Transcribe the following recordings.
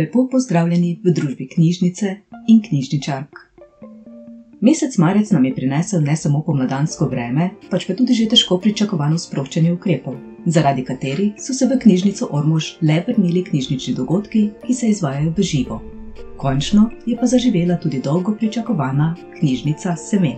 lepo pozdravljeni v družbi knjižnice in knjižničark. Mesec marec nam je prinesel ne samo pomladansko vreme, pač pa tudi že težko pričakovano sproščanje ukrepov, zaradi katerih so se v knjižnico Ormož le vrnili knjižnični dogodki, ki se izvajajo v živo. Končno je pa zaživela tudi dolgo pričakovana knjižnica Semen.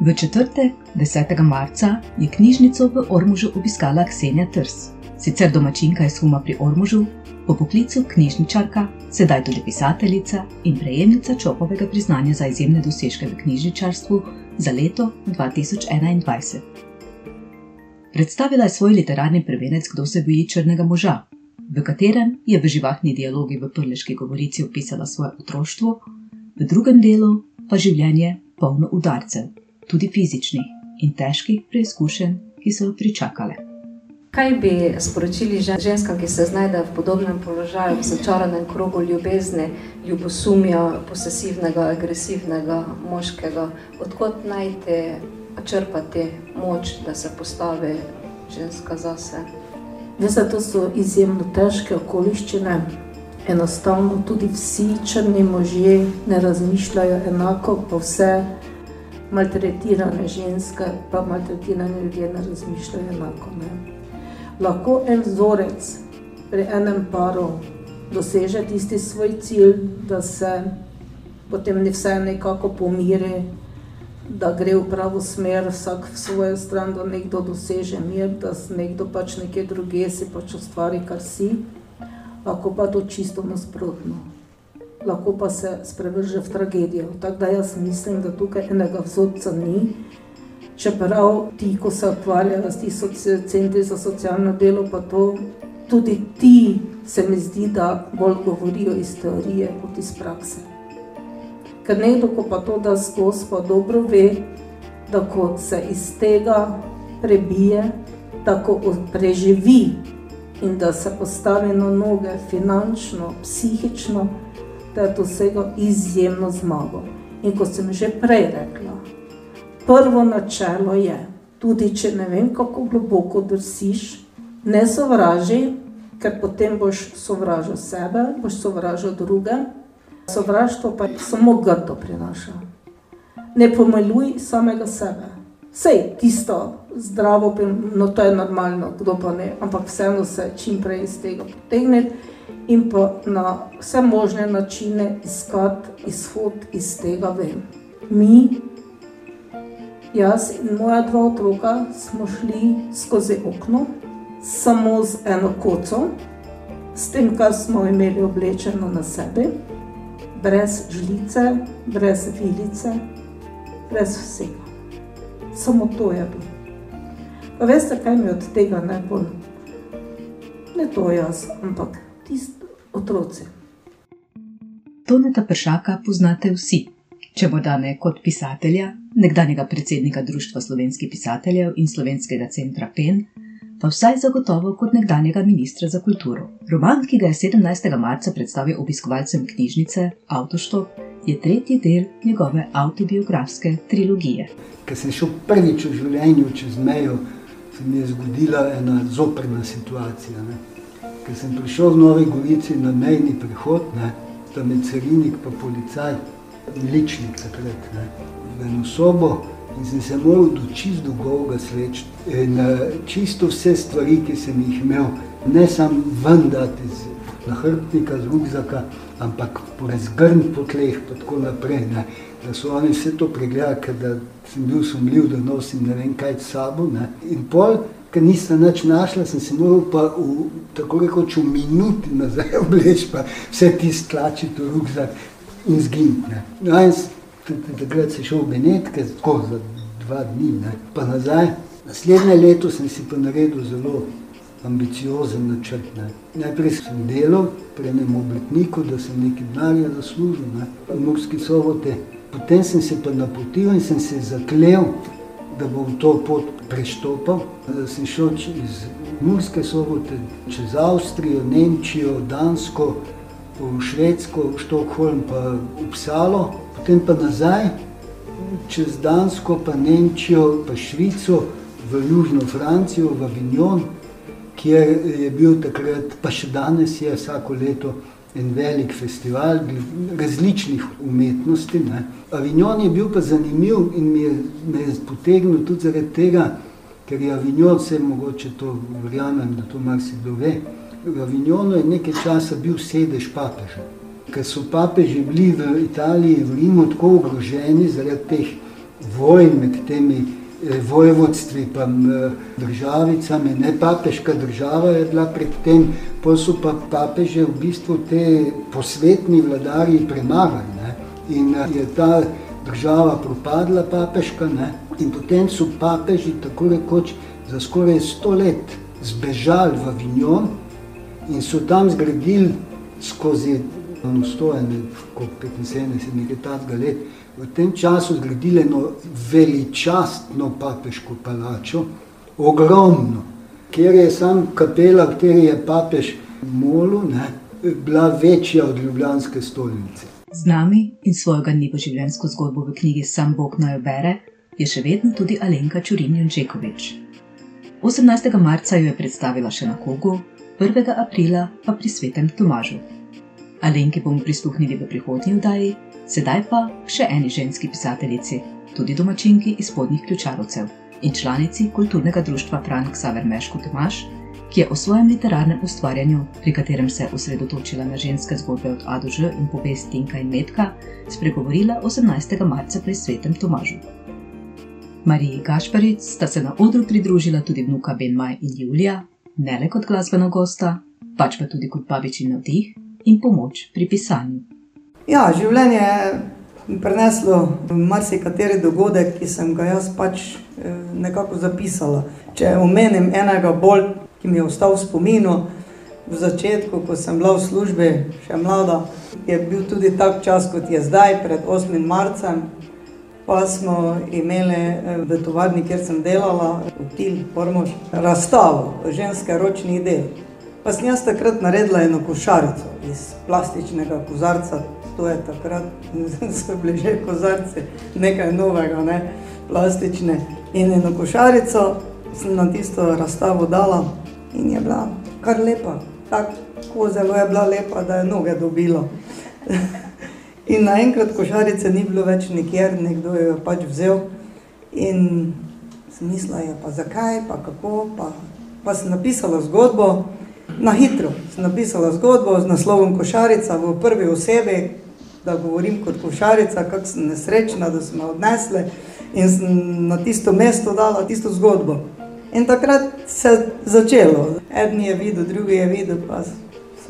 V četrtek, 10. marca, je knjižnico v Ormužu obiskala Ksenija Trs, sicer domačinka iz Huma pri Ormužu, po poklicu knjižničarka, sedaj tudi pisateljica in prejemnica Čopovega priznanja za izjemne dosežke v knjižničarstvu za leto 2021. Predstavila je svoj literarni prvenec Kdo se boji črnega moža, v katerem je v živahni dialogi v prleški govorici opisala svoje otroštvo, v drugem delu pa življenje polno udarcev, tudi fizičnih in težkih preizkušenj, ki so jo pričakale. Kaj bi sporočili ženskam, ki se znajdejo v podobnem položaju, v začaranem krogu ljubezni, ljubosumja, posesivnega, agresivnega moškega, odkot najti, črpati moč, da se postavi ženska zase? Veste, to so izjemno težke okoliščine. Enostavno tudi vsi črni možje ne razmišljajo enako, pa vse maltretirane ženske, pa maltretirane ljudje ne razmišljajo enako. Ne? Lahko en vzorec pri enem paru doseže tisti svoj cilj, da se potem ne vse nekako pomiri, da gre v pravo smer, vsak v svojo stran, da nekdo doseže mir, da nekdo pač nekje druge si pač ustvari, kar si, lahko pa to čisto nasprotno. Lahko pa se sprevrže v tragedijo. Tako da jaz mislim, da tukaj enega vzorca ni, čeprav ti, ko se ukvarjajo s temi centri za socialno delo, pa to tudi ti, se mi zdi, da bolj govorijo iz teorije kot iz prakse. Ker nekdo, ko pa to da skozi, pa dobro ve, da ko se iz tega prebije, da ko preživi in da se postavi na noge finančno, psihično, da je vsega izjemno zmago. In kot sem že prej rekla, prvo načelo je, tudi če ne vem, kako globoko drsiš, ne sovraži, ker potem boš sovražil sebe, boš sovražil druge. Sovraštvo pa samo grdo prinaša. Ne pomeluj samega sebe. Sej tisto zdravo, no to je normalno, kdo pa ne, ampak vseeno se čim prej iz tega potegniti in pa na vse možne načine iskati izhod iz tega ven. Mi Jaz in moja dva otroka smo šli skozi okno, samo z eno koco, s tem, kar smo imeli oblečeno na sebi, brez žlice, brez vilice, brez vsega. Samo to je bilo. Pa veste, kaj mi od tega najbolj? Ne to jaz, ampak tisti otroci. Toneta Pršaka poznate vsi, če bo dane kot pisatelja, nekdanjega predsednika Društva slovenskih pisateljev in slovenskega centra PEN, pa vsaj zagotovo kot nekdanjega ministra za kulturo. Roman, ki ga je 17. marca predstavil obiskovalcem knjižnice Autoštop, je tretji del njegove autobiografske trilogije. Ker sem šel prvič v življenju čez mejo, se mi je zgodila ena zoprna situacija. Ne? Ker sem prišel v Nove Gorici na mejni prehod, ne? tam je carinik pa policaj, ličnik takrat. Ne? v eno sobo in sem se moral do čist dolgega sveč. Na čisto vse stvari, ki sem jih imel, ne samo vendati z nahrbtnika, z rugzaka, ampak razgrn po tleh, pa tako naprej. Ne. Da so oni vse to pregledali, da sem bil sumljiv, da nosim ne vem kaj s sabo. Ne. In pol, ker nisem nič našla, sem se moral pa v, tako rekoč v minuti nazaj obleči, pa vse ti stlačiti v rugzak in zginiti. No, takrat si šel v Benetke, tako za dva dni, ne. pa nazaj. Naslednje leto sem si pa naredil zelo ambiciozen načrt. Ne. Najprej sem delal pri enem oblitniku, da sem nekaj denarja zaslužil ne. v Murski sobote. Potem sem se pa napotil in sem se zaklel, da bom to pot preštopal. Da sem šel iz Murske sobote čez Avstrijo, Nemčijo, Dansko, v Švedsko, v Štokholm, pa v Psalo, potem pa nazaj čez Dansko, pa Nemčijo, pa Švico, v Južno Francijo, v Avignon, kjer je bil takrat, pa še danes je vsako leto en velik festival različnih umetnosti. Ne. Avignon je bil pa zanimiv in mi je, me je potegnil tudi zaradi tega, ker je Avignon, vse mogoče to verjamem, da to marsikdo ve. V Avignonu je nekaj časa bil sedež papeža. Ker so papeži bili v Italiji, v Rimu, tako ogroženi zaradi teh vojn med temi Eh, vojvodstvi, eh, državicami, ne papeška država je bila predtem, pa so pa papeže v bistvu te posvetni vladarji premagali. Ne? In eh, je ta država propadla, papeška, ne? in potem so papeži tako rekoč za skoraj sto let zbežali v Avignon in so tam zgradili skozi stojene, kot 75 nekaj takega let, v tem času zgradili eno veličastno papeško palačo, ogromno, kjer je sam kapela, v kateri je papež molil, bila večja od Ljubljanske stolnice. Z nami in svojo ganljivo življenjsko zgodbo v knjigi Sam Bog naj bere je še vedno tudi Alenka Čurin Jančekovič. 18. marca jo je predstavila še na Kogu, 1. aprila pa pri svetem Tomažu. Alenki bomo prisluhnili v prihodnji vdaji, sedaj pa še eni ženski pisateljici, tudi domačinki iz spodnjih ključarovcev in članici kulturnega društva Frank Saver Meško Tomaš, ki je o svojem literarnem ustvarjanju, pri katerem se je osredotočila na ženske zgodbe od A do Ž in povest Tinka in Metka, spregovorila 18. marca pri svetem Tomažu. Mariji Gašparic sta se na odru pridružila tudi vnuka Benmaj in Julija, ne le kot glasbena gosta, pač pa tudi kot babičin navdih in pomoč pri pisanju. Ja, življenje je preneslo marsikateri dogodek, ki sem ga jaz pač eh, nekako zapisala. Če omenim enega bolj, ki mi je ostal v spominu, v začetku, ko sem bila v službi, še mlada, je bil tudi tak čas, kot je zdaj, pred 8. marcem. Pa smo imeli eh, v tovarni, kjer sem delala, v Til, Pormož, razstavo ženske ročnih del. Pa sem jaz takrat naredila eno košarico iz plastičnega kozarca, to je takrat, so bili že kozarci, nekaj novega, ne, plastične. In eno košarico sem na tisto razstavo dala in je bila kar lepa, tako zelo je bila lepa, da je noge dobilo. in naenkrat košarice ni bilo več nikjer, nekdo jo je pač vzel in sem mislila, ja, pa zakaj, pa kako, pa, pa sem napisala zgodbo, Na hitro sem napisala zgodbo z naslovom Košarica v prvi osebi, da govorim kot košarica, kako sem nesrečna, da so me odnesle in sem na tisto mesto dala tisto zgodbo. In takrat se je začelo. Eden je videl, drugi je videl, pa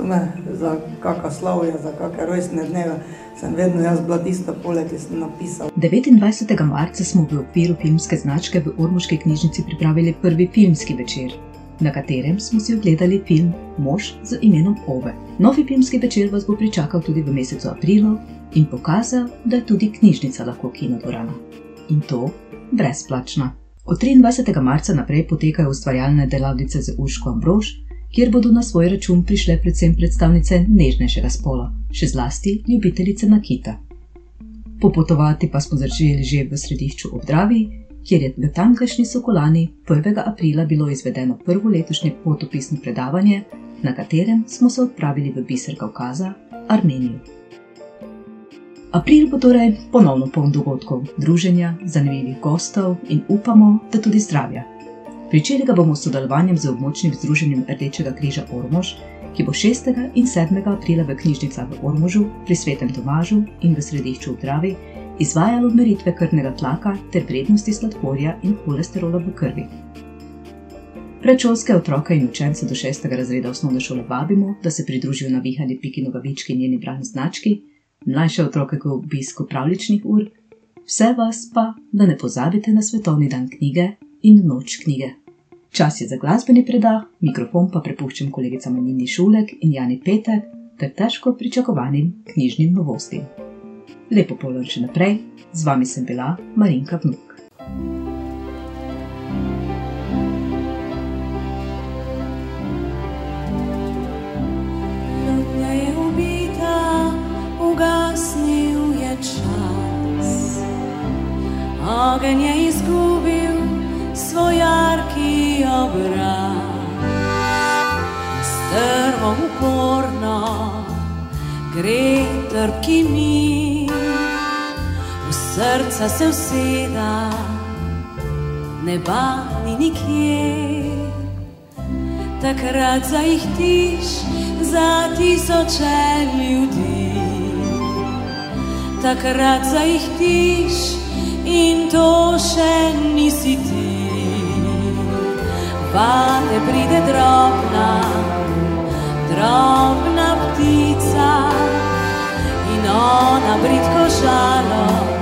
so me za kakšno slavje, za kakšne rojstne dneve. Sem vedno jaz bila tista, poleg, ki sem napisala. 29. marca smo v okviru filmske značke v Ormoški knjižnici pripravili prvi filmski večer na katerem smo si ogledali film Mož z imenom Ove. Novi filmski večer vas bo pričakal tudi v mesecu aprilu in pokazal, da je tudi knjižnica lahko kinodvorana. In to brezplačna. Od 23. marca naprej potekajo ustvarjalne delavnice z Uško Ambrož, kjer bodo na svoj račun prišle predvsem predstavnice nežnejšega spola, še zlasti ljubitelice nakita. Popotovati pa smo začeli že v središču Obdravi, kjer je v tamkajšnji Sokolani 1. aprila bilo izvedeno prvo letošnje potopisno predavanje, na katerem smo se odpravili v biser Kaukaza, Armenijo. April bo torej ponovno poln dogodkov, druženja, zanimivih gostov in upamo, da tudi zdravja. Pričeli ga bomo s sodelovanjem z območnim združenjem Rdečega križa Ormož, ki bo 6. in 7. aprila v knjižnicah v Ormožu, pri Svetem Tomažu in v središču v Dravi izvajalo meritve krvnega tlaka ter vrednosti sladkorja in holesterola v krvi. Predšolske otroke in učence do 6. razreda osnovne šole vabimo, da se pridružijo na vihani Piki Nogavički in njeni brani znački, mlajše otroke k obisku pravličnih ur, vse vas pa, da ne pozabite na svetovni dan knjige in noč knjige. Čas je za glasbeni predah, mikrofon pa prepuščam kolegicam Nini Šulek in Jani Petek ter težko pričakovanim knjižnim novostim lepo polno še naprej, z vami sem bila Marinka Vnuk. Ogen je izgubil svoj jarki obraz, strmo uporno gre trpki mi, v srca se useda, neba ni nikjer. Takrat zaihtiš za tisoče ljudi, takrat zaihtiš in to še nisi ti. Vate pride drobna, drobna ptica in ona britko žalost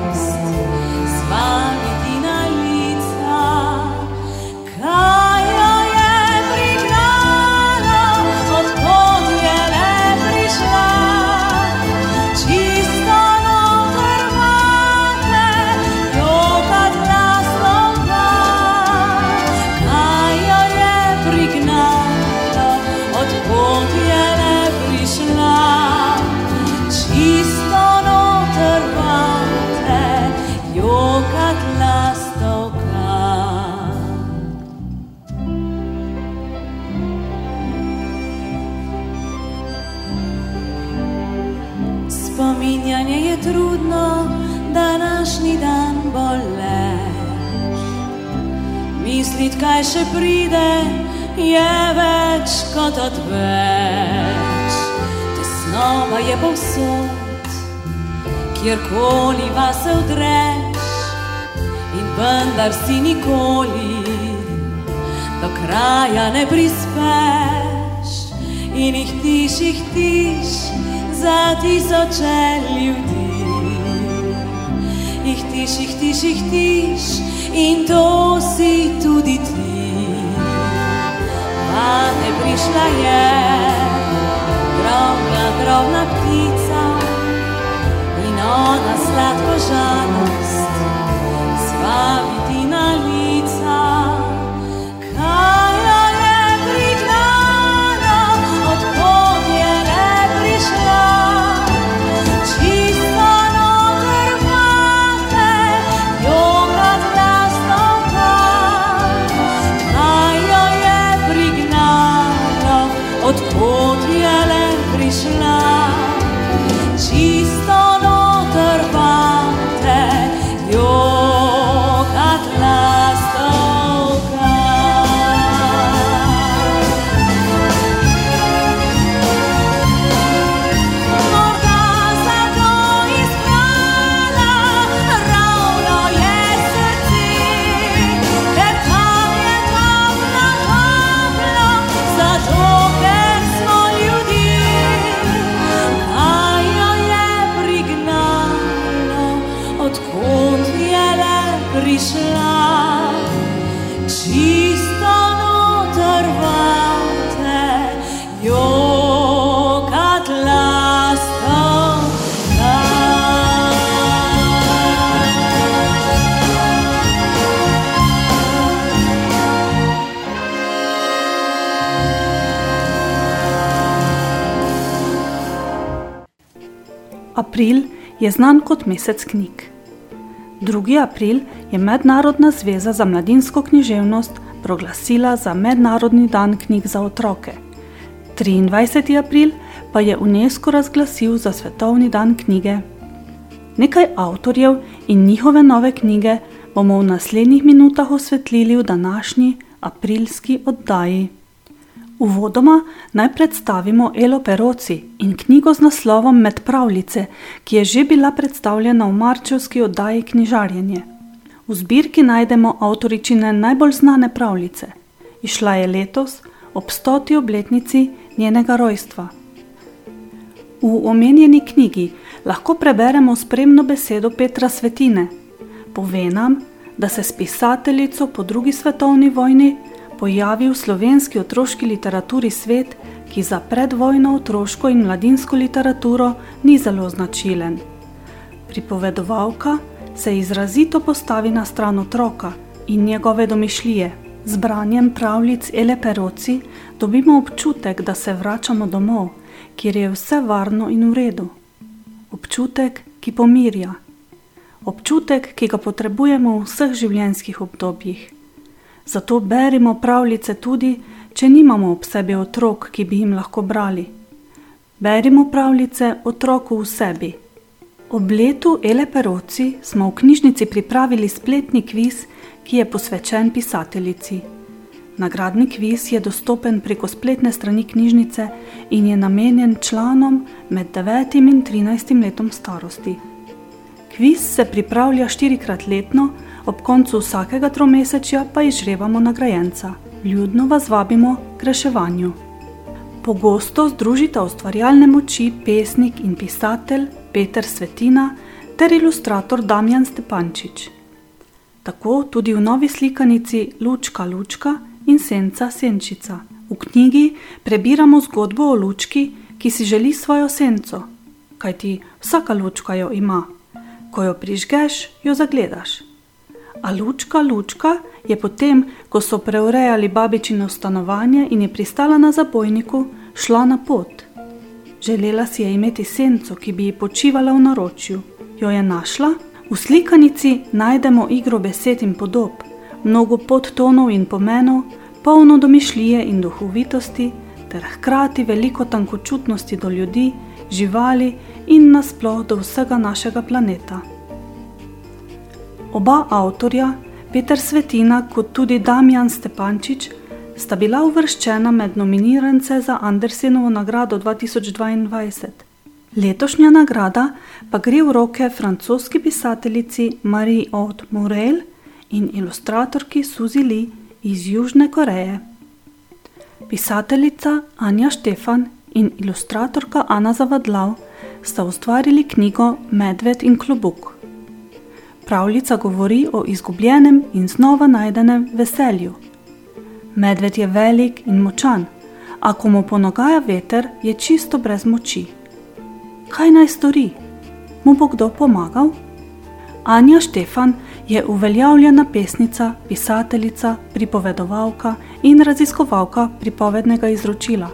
kaj še pride, je več kot odveč. Tesnova je povsod, kjerkoli vas se odreš, in vendar si nikoli do kraja ne prispeš in jih tiš, jih tiš za tisoče ljudi. Jih tiš, jih tiš, jih tiš in to si tudi ti. Vate prišla je. Drobna, drobna ptica in ona sladko žalost April je znan kot mesec knjig. 2. april je Mednarodna zveza za mladinsko književnost proglasila za Mednarodni dan knjig za otroke. 23. april pa je UNESCO razglasil za Svetovni dan knjige. Nekaj avtorjev in njihove nove knjige bomo v naslednjih minutah osvetlili v današnji aprilski oddaji. Uvodoma naj predstavimo Elo Peroci in knjigo z naslovom Med pravljice, ki je že bila predstavljena v marčevski oddaji Knjižarjenje. V zbirki najdemo avtoričine najbolj znane pravljice. Išla je letos ob stoti obletnici njenega rojstva. V omenjeni knjigi lahko preberemo spremno besedo Petra Svetine. Pove nam, da se s pisateljico po drugi svetovni vojni pojavi v slovenski otroški literaturi svet, ki za predvojno otroško in mladinsko literaturo ni zelo značilen. Pripovedovalka se izrazito postavi na stran otroka in njegove domišljije. Z branjem pravljic Ele Peroci dobimo občutek, da se vračamo domov, kjer je vse varno in v redu. Občutek, ki pomirja. Občutek, ki ga potrebujemo v vseh življenjskih obdobjih. Zato berimo pravljice tudi, če nimamo ob sebi otrok, ki bi jim lahko brali. Berimo pravljice otroku v sebi. Ob letu Ele Peroci smo v knjižnici pripravili spletni kviz, ki je posvečen pisateljici. Nagradni kviz je dostopen preko spletne strani knjižnice in je namenjen članom med 9 in 13 letom starosti. Kviz se pripravlja štirikrat letno, ob koncu vsakega tromesečja pa izžrebamo nagrajenca. Ljudno vas vabimo k reševanju. Pogosto združita ustvarjalne moči pesnik in pisatelj Peter Svetina ter ilustrator Damjan Stepančič. Tako tudi v novi slikanici Lučka Lučka in Senca Senčica. V knjigi prebiramo zgodbo o lučki, ki si želi svojo senco, kajti vsaka lučka jo ima. Ko jo prižgeš, jo zagledaš. A lučka, lučka je potem, ko so preurejali babičino stanovanje in je pristala na zabojniku, šla na pot. Želela si je imeti senco, ki bi ji počivala v naročju. Jo je našla? V slikanici najdemo igro besed in podob, mnogo podtonov in pomenov, polno domišljije in duhovitosti, ter hkrati veliko tankočutnosti do ljudi, živali in nasploh do vsega našega planeta. Oba avtorja, Peter Svetina kot tudi Damjan Stepančič, sta bila uvrščena med nominirance za Andersenovo nagrado 2022. Letošnja nagrada pa gre v roke francoski pisateljici Marie Aude Morel in ilustratorki Suzy Lee iz Južne Koreje. Pisateljica Anja Štefan in ilustratorka Ana Zavadlav sta ustvarili knjigo Medved in klobuk. Pravljica govori o izgubljenem in znova najdenem veselju. Medved je velik in močan, a ko mu ponogaja veter, je čisto brez moči. Kaj naj stori? Mu bo kdo pomagal? Anja Štefan je uveljavljena pesnica, pisateljica, pripovedovalka in raziskovalka pripovednega izročila.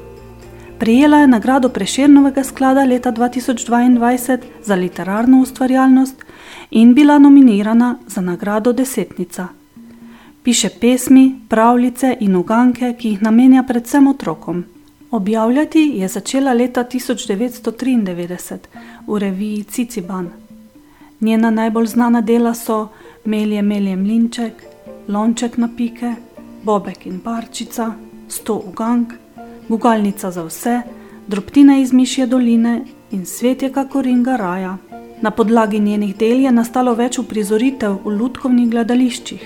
Prijela je nagrado Prešernovega sklada leta 2022 za literarno ustvarjalnost in bila nominirana za nagrado Desetnica. Piše pesmi, pravljice in uganke, ki jih namenja predvsem otrokom. Objavljati je začela leta 1993 v reviji Ciciban. Njena najbolj znana dela so Melje, melje mlinček, lonček na pike, bobek in parčica, sto ugank, gugalnica za vse, drobtine iz mišje doline in svet je kako ringa raja. Na podlagi njenih del je nastalo več uprizoritev v lutkovnih gledališčih.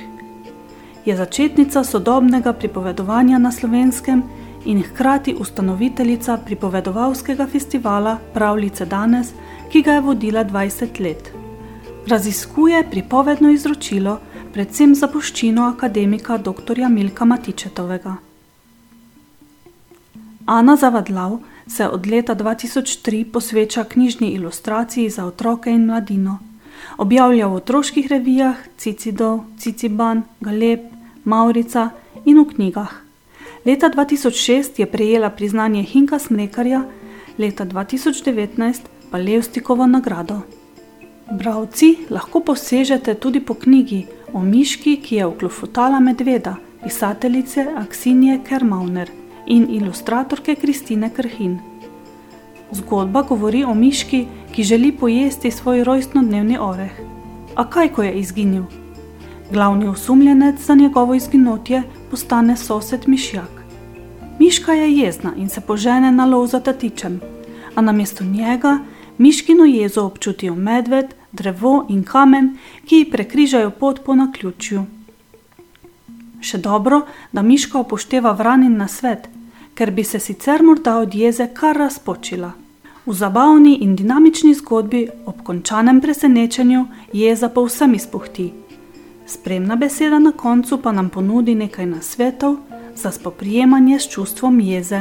Je začetnica sodobnega pripovedovanja na slovenskem in hkrati ustanoviteljica pripovedovalskega festivala Pravljice danes, ki ga je vodila 20 let. Raziskuje pripovedno izročilo, predvsem zapuščino akademika dr. Milka Matičetovega. Ana Zavadlav se od leta 2003 posveča knjižni ilustraciji za otroke in mladino. Objavlja v otroških revijah Cicidov, Ciciban, Galeb, Maurica in v knjigah. Leta 2006 je prejela priznanje Hinka Smrekarja, leta 2019 pa Levstikovo nagrado. Bravci lahko posežete tudi po knjigi o miški, ki je vklofotala medveda, pisateljice Aksinje Kermauner in ilustratorke Kristine Krhin. Zgodba govori o miški, ki želi pojesti svoj rojstnodnevni oreh. A kaj, ko je izginil? Glavni osumljenec za njegovo izginotje postane sosed Mišjak. Miška je jezna in se požene na lov za tatičem, a namesto njega miškino jezo občutijo medved, drevo in kamen, ki ji prekrižajo pot po naključju. Še dobro, da miška upošteva vranin na svet, ker bi se sicer morda od jeze kar razpočila. V zabavni in dinamični zgodbi ob končanem presenečenju jeza povsem izpuhti. Spremna beseda na koncu pa nam ponudi nekaj nasvetov za spoprijemanje s čustvom jeze.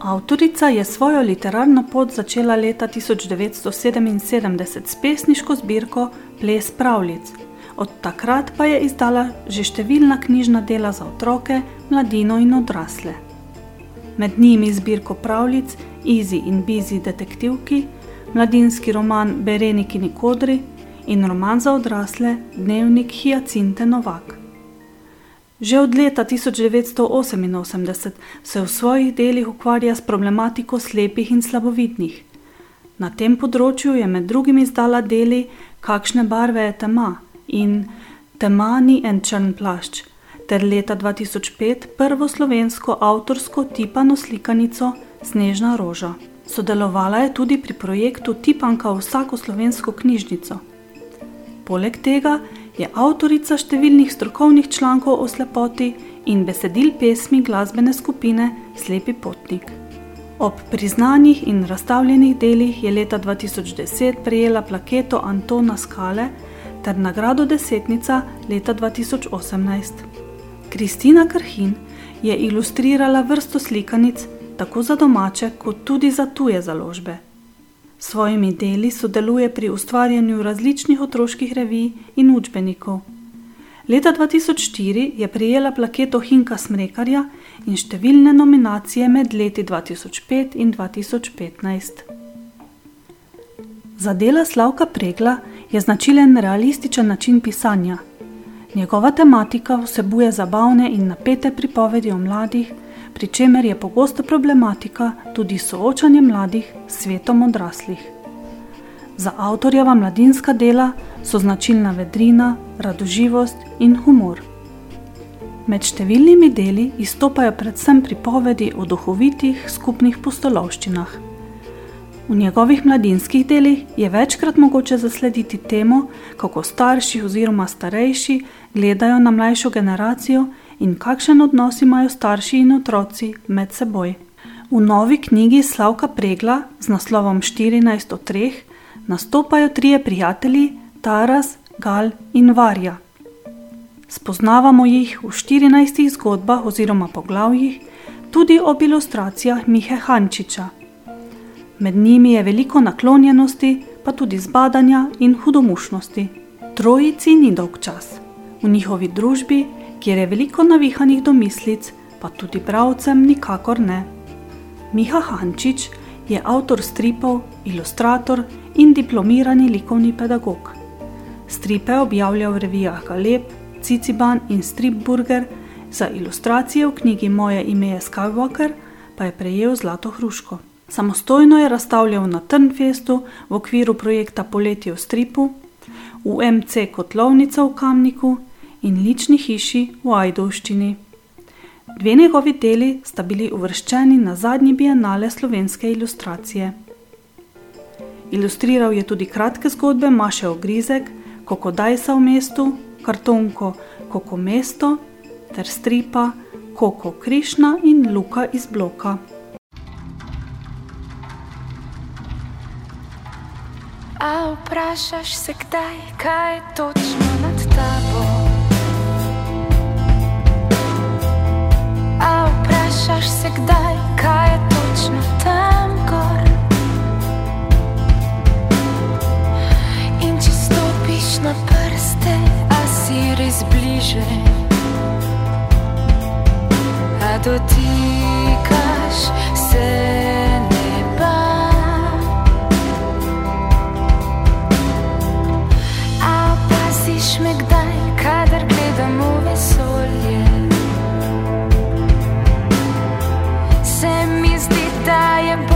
Avtorica je svojo literarno pot začela leta 1977 s pesniško zbirko Ples pravljic. Od takrat pa je izdala že številna knjižna dela za otroke, mladino in odrasle med njimi zbirko pravljic Easy in Busy detektivki, mladinski roman Berenikini kodri in roman za odrasle Dnevnik Hiacinte Novak. Že od leta 1988 se v svojih delih ukvarja s problematiko slepih in slabovidnih. Na tem področju je med drugim izdala deli Kakšne barve je tema in Tema ni en črn plašč, ter leta 2005 prvo slovensko avtorsko tipano slikanico Snežna roža. Sodelovala je tudi pri projektu Tipanka v vsako slovensko knjižnico. Poleg tega je avtorica številnih strokovnih člankov o slepoti in besedil pesmi glasbene skupine Slepi potnik. Ob priznanih in razstavljenih delih je leta 2010 prejela plaketo Antona Skale ter nagrado Desetnica leta 2018. Kristina Krhin je ilustrirala vrsto slikanic tako za domače, kot tudi za tuje založbe. S svojimi deli sodeluje pri ustvarjanju različnih otroških revij in učbenikov. Leta 2004 je prejela plaketo Hinka Smrekarja in številne nominacije med leti 2005 in 2015. Za dela Slavka Pregla je značilen realističen način pisanja. Njegova tematika vsebuje zabavne in napete pripovedi o mladih, pri čemer je pogosta problematika tudi soočanje mladih s svetom odraslih. Za avtorjeva mladinska dela so značilna vedrina, radoživost in humor. Med številnimi deli izstopajo predvsem pripovedi o duhovitih skupnih postolovščinah. V njegovih mladinskih delih je večkrat mogoče zaslediti temo, kako starši oziroma starejši gledajo na mlajšo generacijo in kakšen odnos imajo starši in otroci med seboj. V novi knjigi Slavka Pregla z naslovom 14 od 3 nastopajo trije prijatelji, Taras, Gal in Varja. Spoznavamo jih v 14 zgodbah oziroma poglavjih, tudi ob ilustracijah Mihe Hančiča. Med njimi je veliko naklonjenosti, pa tudi zbadanja in hudomušnosti. Trojici ni dolg čas. V njihovi družbi kjer je veliko navihanih domislic, pa tudi pravcem nikakor ne. Miha Hančič je avtor stripov, ilustrator in diplomirani likovni pedagog. Stripe objavlja v revijah Galeb, Ciciban in Stripburger, za ilustracije v knjigi Moje ime je Skywalker pa je prejel Zlato hruško. Samostojno je razstavljal na Trnfestu v okviru projekta Poletje v stripu, v MC Kotlovnica v Kamniku in lični hiši v Ajdovščini. Dve njegovi deli sta bili uvrščeni na zadnji bienale slovenske ilustracije. Ilustriral je tudi kratke zgodbe Maše Ogrizek, Koko Dajsa v mestu, kartonko Koko mesto ter stripa Koko Krišna in Luka iz bloka. A vprašaš se kdaj, kaj točno nad tabo? Na prste, a si res bliže, a dotikaš se neba. A opaziš me kdaj, kadar gledam v vesolje? Se mi zdi, da je bolje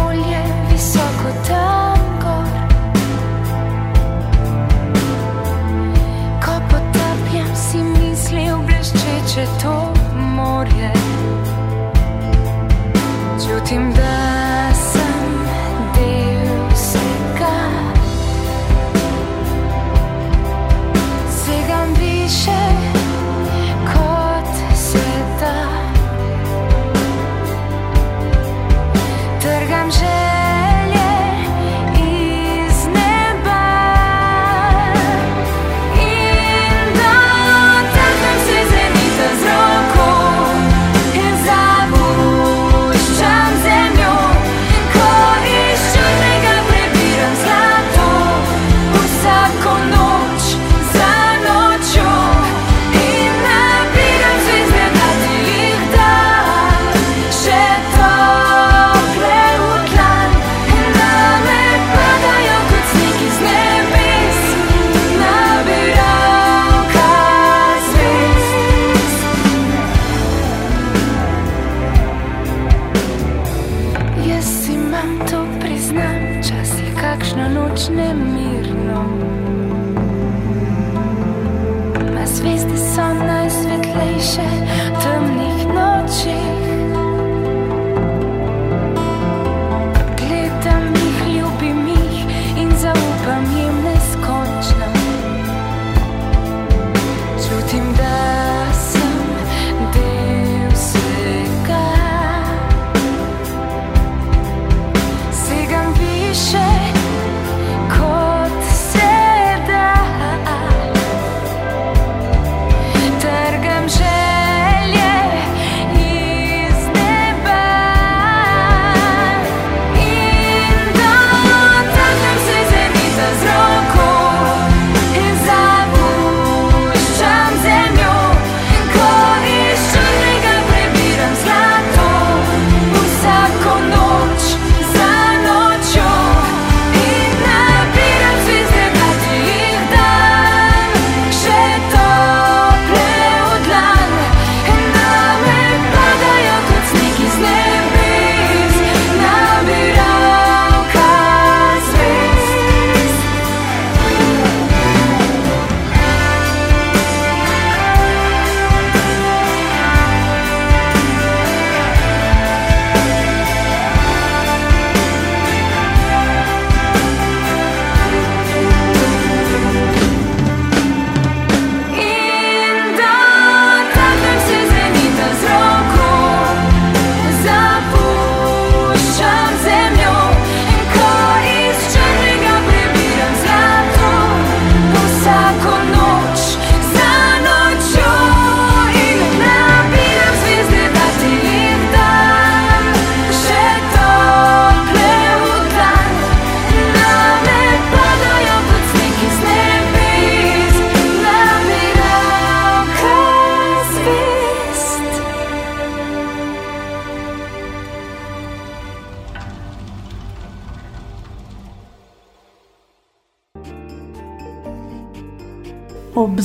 to morje, čutim, da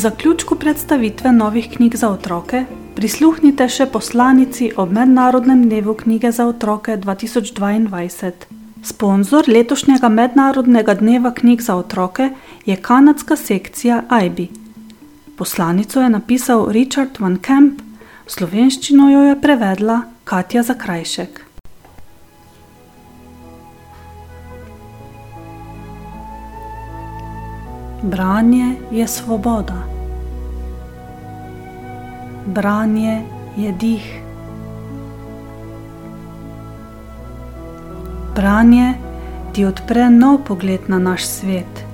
zaključku predstavitve novih knjig za otroke prisluhnite še poslanici ob Mednarodnem dnevu knjige za otroke 2022. Sponzor letošnjega Mednarodnega dneva knjig za otroke je kanadska sekcija IBI. Poslanico je napisal Richard Van Kemp, slovenščino jo je prevedla Katja Zakrajšek. Branje je svoboda. Branje je dih. Branje ti odpre nov pogled na naš svet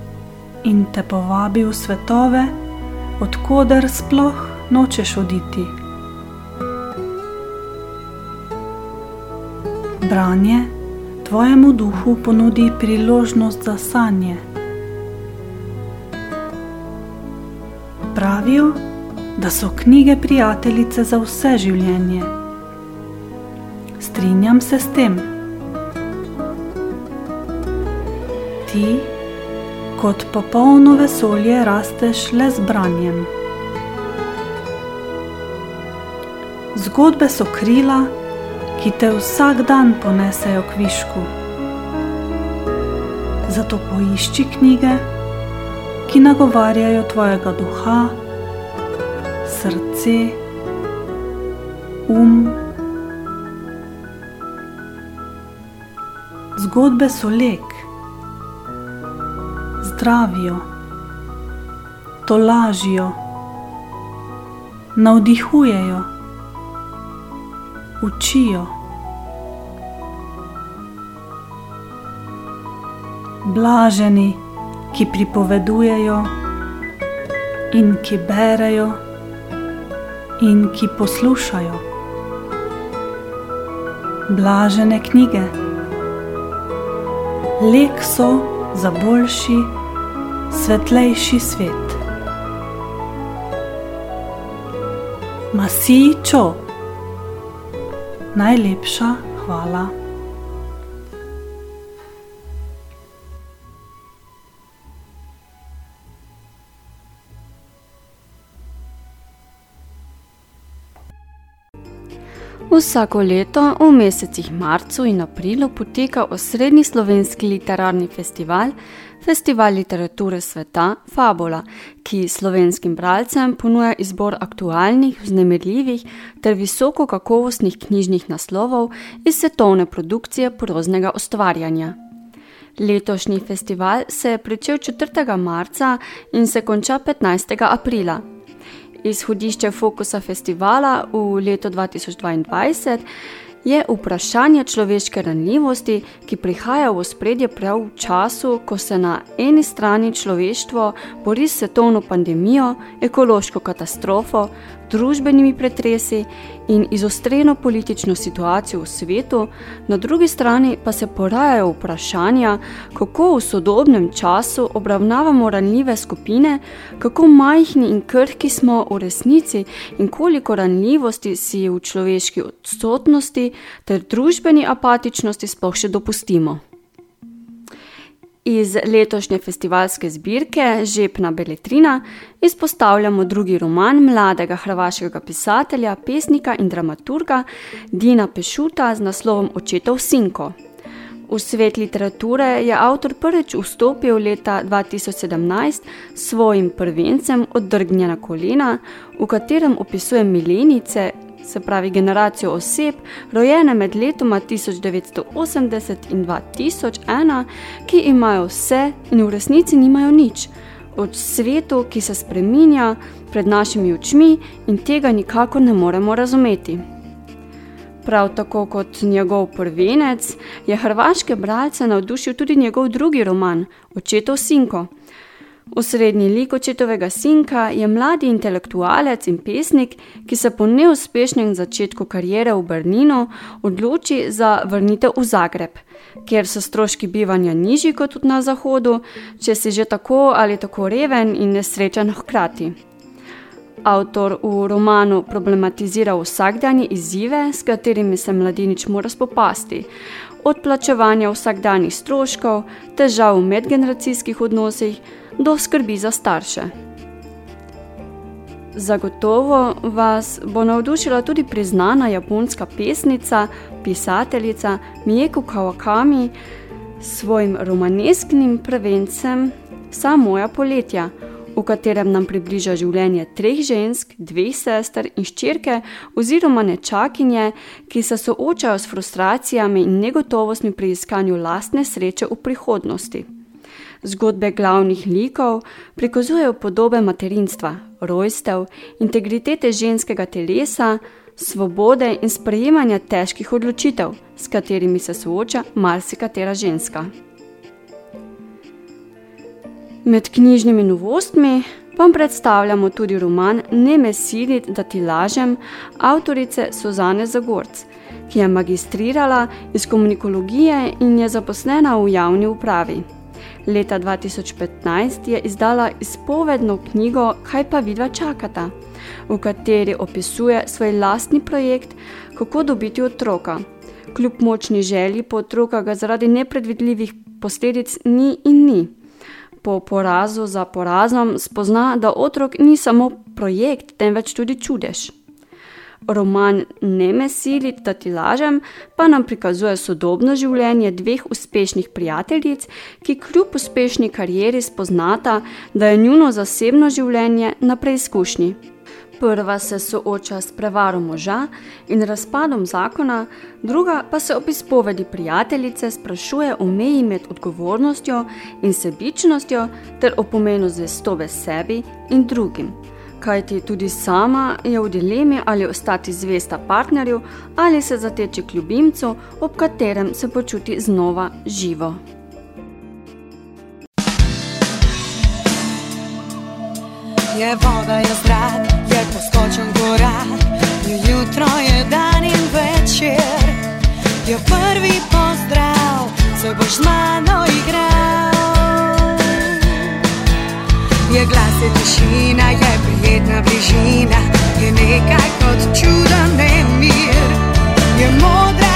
in te povabi v svetove, odkuder sploh nočeš oditi. Branje tvojemu duhu ponudi priložnost za sanje. Pravijo, da so knjige prijateljice za vse življenje. Strinjam se s tem. Ti, kot popolno vesolje, rasteš le z branjem. Zgodbe so krila, ki te vsak dan ponesejo k višku. Zato poišči knjige, ki nagovarjajo tvojega duha, srce, um. Zgodbe so lek, zdravijo, tolažijo, navdihujejo, učijo. Blaženi, ki pripovedujejo in ki berejo in ki poslušajo. Blažene knjige. Lek so za boljši, svetlejši svet. Masičo. Najlepša hvala. Vsako leto v mesecih marcu in aprilu poteka osrednji slovenski literarni festival, Festival literature sveta Fabula, ki slovenskim bralcem ponuja izbor aktualnih, vznemirljivih ter visoko kakovostnih knjižnih naslovov iz svetovne produkcije proznega ustvarjanja. Letošnji festival se je pričel 4. marca in se konča 15. aprila. Izhodišče fokusa festivala v letu 2022 je vprašanje človeške ranljivosti, ki prihaja v spredje prav v času, ko se na eni strani človeštvo bori s svetovno pandemijo, ekološko katastrofo, družbenimi pretresi in izostreno politično situacijo v svetu, na drugi strani pa se porajajo vprašanja, kako v sodobnem času obravnavamo ranljive skupine, kako majhni in krhki smo v resnici in koliko ranljivosti si v človeški odsotnosti ter družbeni apatičnosti sploh še dopustimo. Iz letošnje festivalske zbirke Žepna beletrina izpostavljamo drugi roman mladega hrvaškega pisatelja, pesnika in dramaturga Dina Pešuta z naslovom Očetov sinko. V svet literature je avtor prvič vstopil leta 2017 s svojim prvencem Oddrgnjena kolena, v katerem opisuje milenice, se pravi generacijo oseb, rojene med letoma 1980 in 2001, ki imajo vse in v resnici nimajo nič, od svetu, ki se spreminja pred našimi očmi in tega nikako ne moremo razumeti. Prav tako kot njegov prvenec, je hrvaške bralce navdušil tudi njegov drugi roman, Očetov sinko. Osrednji lik očetovega sinka je mladi intelektualec in pesnik, ki se po neuspešnem začetku kariere v Berlinu odloči za vrnitev v Zagreb, kjer so stroški bivanja nižji kot na zahodu, če si že tako ali tako reven in nesrečen hkrati. Avtor v romanu problematizira vsakdanje izzive, s katerimi se mladinič mora spopasti, od plačevanja vsakdanjih stroškov, težav v medgeneracijskih odnosih, do skrbi za starše. Zagotovo vas bo navdušila tudi priznana japonska pesnica, pisateljica Mieko Kawakami s svojim romanesknim prevencem Vsa moja poletja, v katerem nam približa življenje treh žensk, dveh sester in ščirke oziroma nečakinje, ki se soočajo s frustracijami in negotovostmi pri iskanju lastne sreče v prihodnosti. Zgodbe glavnih likov prikazujejo podobe materinstva, rojstev, integritete ženskega telesa, svobode in sprejemanja težkih odločitev, s katerimi se sooča marsikatera ženska. Med knjižnimi novostmi vam predstavljamo tudi roman Ne me siliti, da ti lažem avtorice Suzane Zagorc, ki je magistrirala iz komunikologije in je zaposlena v javni upravi. Leta 2015 je izdala izpovedno knjigo Kaj pa vidva čakata, v kateri opisuje svoj lastni projekt, kako dobiti otroka. Kljub močni želji po otroka ga zaradi nepredvidljivih posledic ni in ni. Po porazu za porazom spozna, da otrok ni samo projekt, temveč tudi čudež. Roman Ne me siliti, da ti lažem pa nam prikazuje sodobno življenje dveh uspešnih prijateljic, ki kljub uspešni karieri spoznata, da je njuno zasebno življenje na preizkušnji. Prva se sooča s prevaro moža in razpadom zakona, druga pa se ob izpovedi prijateljice sprašuje o meji med odgovornostjo in sebičnostjo ter o pomenu zvestobe sebi in drugim. Kajti tudi sama je v dilemi, ali ostati zvesta partnerju ali se zateči k ljubimcu, ob katerem se počuti znova živo. Je voda, je zrak, je poskočen korak, je jutro, je dan in večer. Je prvi pozdrav, se boš z mano igral. Je glas, je tišina, je prijetna bližina, je nekaj kot čuden nemir. Je modra,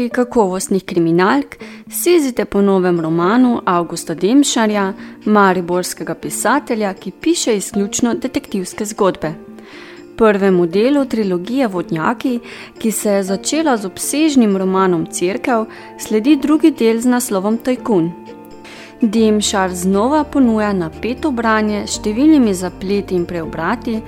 Ljubitelji kakovostnih kriminalk, sezite po novem romanu Augusta Demšarja, mariborskega pisatelja, ki piše izključno detektivske zgodbe. Prvemu delu trilogije Vodnjaki, ki se je začela z obsežnim romanom Cerkev, sledi drugi del z naslovom Tajkun. Demšar znova ponuja napeto branje s številnimi zapleti in preobrati,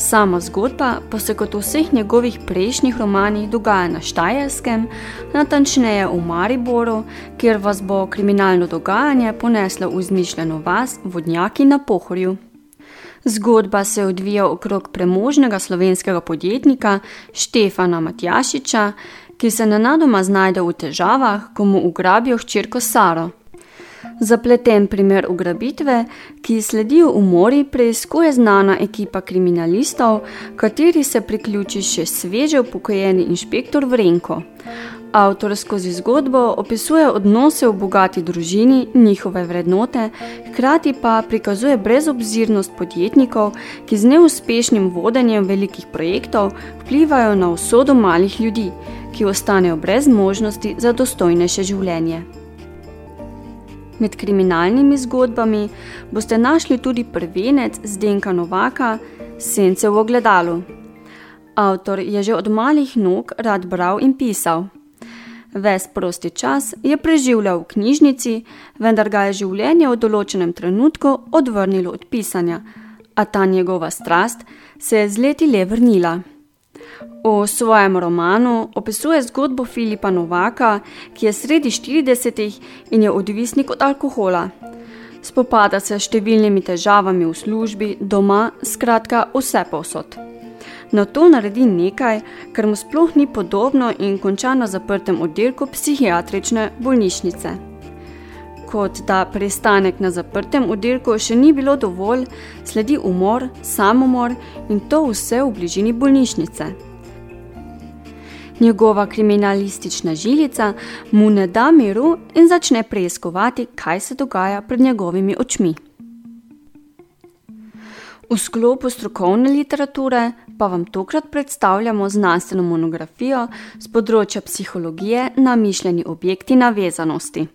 Sama zgodba pa se kot v vseh njegovih prejšnjih romanih dogaja na Štajerskem, natančneje v Mariboru, kjer vas bo kriminalno dogajanje poneslo v izmišljeno vas vodnjaki na pohorju. Zgodba se odvija okrog premožnega slovenskega podjetnika Štefana Matjašiča, ki se nenadoma znajde v težavah, ko mu ugrabijo hčerko Saro. Zapleten primer ugrabitve, ki sledijo umori, preiskuje znana ekipa kriminalistov, kateri se priključi še sveže upokojeni inšpektor Vrenko. Avtor skozi zgodbo opisuje odnose v bogati družini, njihove vrednote, hkrati pa prikazuje brezobzirnost podjetnikov, ki z neuspešnim vodenjem velikih projektov vplivajo na usodo malih ljudi, ki ostanejo brez možnosti za dostojnejše življenje. Med kriminalnimi zgodbami boste našli tudi prvenec Zdenka Novaka Sence v ogledalu. Avtor je že od malih nog rad bral in pisal. Ves prosti čas je preživljal v knjižnici, vendar ga je življenje v določenem trenutku odvrnilo od pisanja, a ta njegova strast se je z leti le vrnila. V svojem romanu opisuje zgodbo Filipa Novaka, ki je sredi 40-ih in je odvisnik od alkohola. Spopada se s številnimi težavami v službi, doma, skratka vse povsod. Na to naredi nekaj, kar mu sploh ni podobno in konča na zaprtem oddelku psihiatrične bolnišnice. Kot da pristanek na zaprtem oddelku še ni bilo dovolj, sledi umor, samomor in to vse v bližini bolnišnice. Njegova kriminalistična žilica mu ne da miru in začne preiskovati, kaj se dogaja pred njegovimi očmi. V sklopu strokovne literature pa vam tokrat predstavljamo znanstveno monografijo z področja psihologije na mišljeni objekti navezanosti.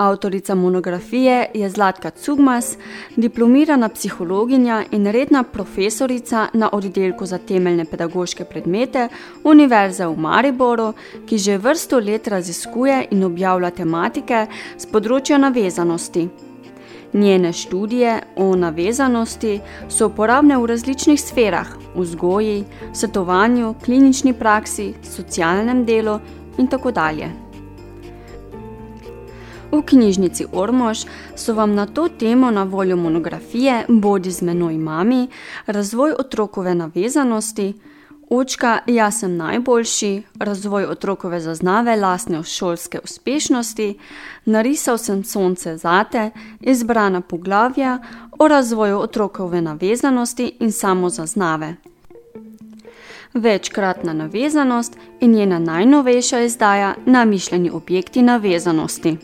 Avtorica monografije je Zlatka Cugmas, diplomirana psihologinja in redna profesorica na oddelku za temeljne pedagoške predmete Univerze v Mariboru, ki že vrsto let raziskuje in objavlja tematike z področja navezanosti. Njene študije o navezanosti so uporabne v različnih sferah: vzgoji, svetovanju, klinični praksi, socialnem delu in tako dalje. V knjižnici Ormož so vam na to temo na voljo monografije Bodi z menoj mami, razvoj otrokove navezanosti, Očka, jaz sem najboljši, razvoj otrokove zaznave lastne šolske uspešnosti, narisal sem sonce zate, izbrana poglavja o razvoju otrokove navezanosti in samozaznave. Večkratna navezanost in njena najnovejša izdaja Namišljeni objekti navezanosti.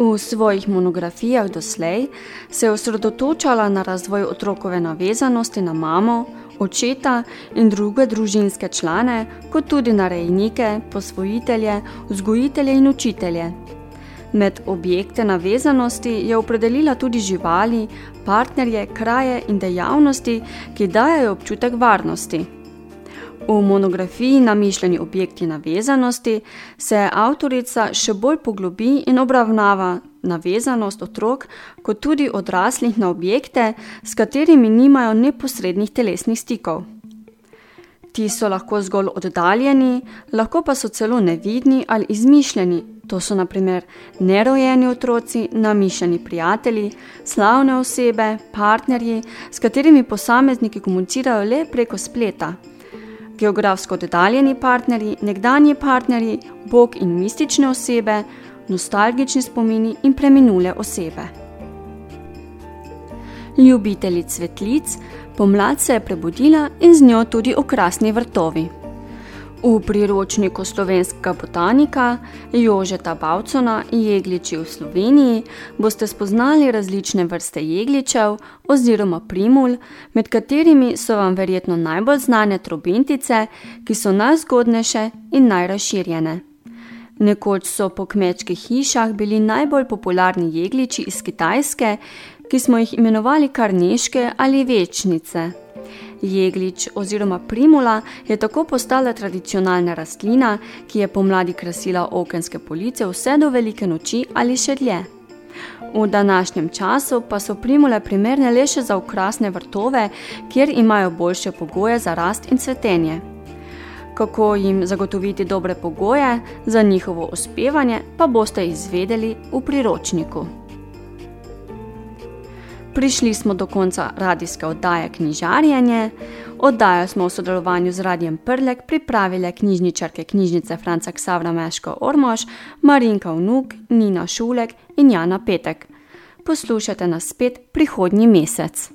V svojih monografijah doslej se je osredotočala na razvoj otrokove navezanosti na mamo, očeta in druge družinske člane, kot tudi na rejnike, posvojitelje, vzgojitelje in učitelje. Med objekte navezanosti je opredelila tudi živali, partnerje, kraje in dejavnosti, ki dajajo občutek varnosti. V monografiji Namišljeni objekti navezanosti se avtorica še bolj poglobi in obravnava navezanost otrok, kot tudi odraslih na objekte, s katerimi nimajo neposrednih telesnih stikov. Ti so lahko zgolj oddaljeni, lahko pa so celo nevidni ali izmišljeni, to so naprimer nerojeni otroci, namišljeni prijatelji, slavne osebe, partnerji, s katerimi posamezniki komunicirajo le preko spleta geografsko oddaljeni partnerji, nekdanji partnerji, bog in mistične osebe, nostalgični spomini in preminule osebe. Ljubitelji cvetlic, pomlad se je prebudila in z njo tudi okrasni vrtovi. V priročniku slovenskega botanika Jožeta Bavcona Jegliči v Sloveniji boste spoznali različne vrste jegličev oziroma primul, med katerimi so vam verjetno najbolj znane trobentice, ki so najzgodnejše in najrazširjene. Nekoč so po kmečkih hišah bili najbolj popularni jegliči iz Kitajske, ki smo jih imenovali karneške ali večnice. Jeglič oziroma primula je tako postala tradicionalna rastlina, ki je pomladi krasila okenske police vse do velike noči ali še dlje. V današnjem času pa so primule primerne le še za okrasne vrtove, kjer imajo boljše pogoje za rast in cvetenje. Kako jim zagotoviti dobre pogoje za njihovo uspevanje, pa boste izvedeli v priročniku. Prišli smo do konca radijske oddaje Knjižarjenje. Oddajo smo v sodelovanju z Radijem Prlek pripravile knjižničarke knjižnice Franca Ksavra Meško Ormož, Marinka Vnuk, Nina Šulek in Jana Petek. Poslušajte nas spet prihodnji mesec.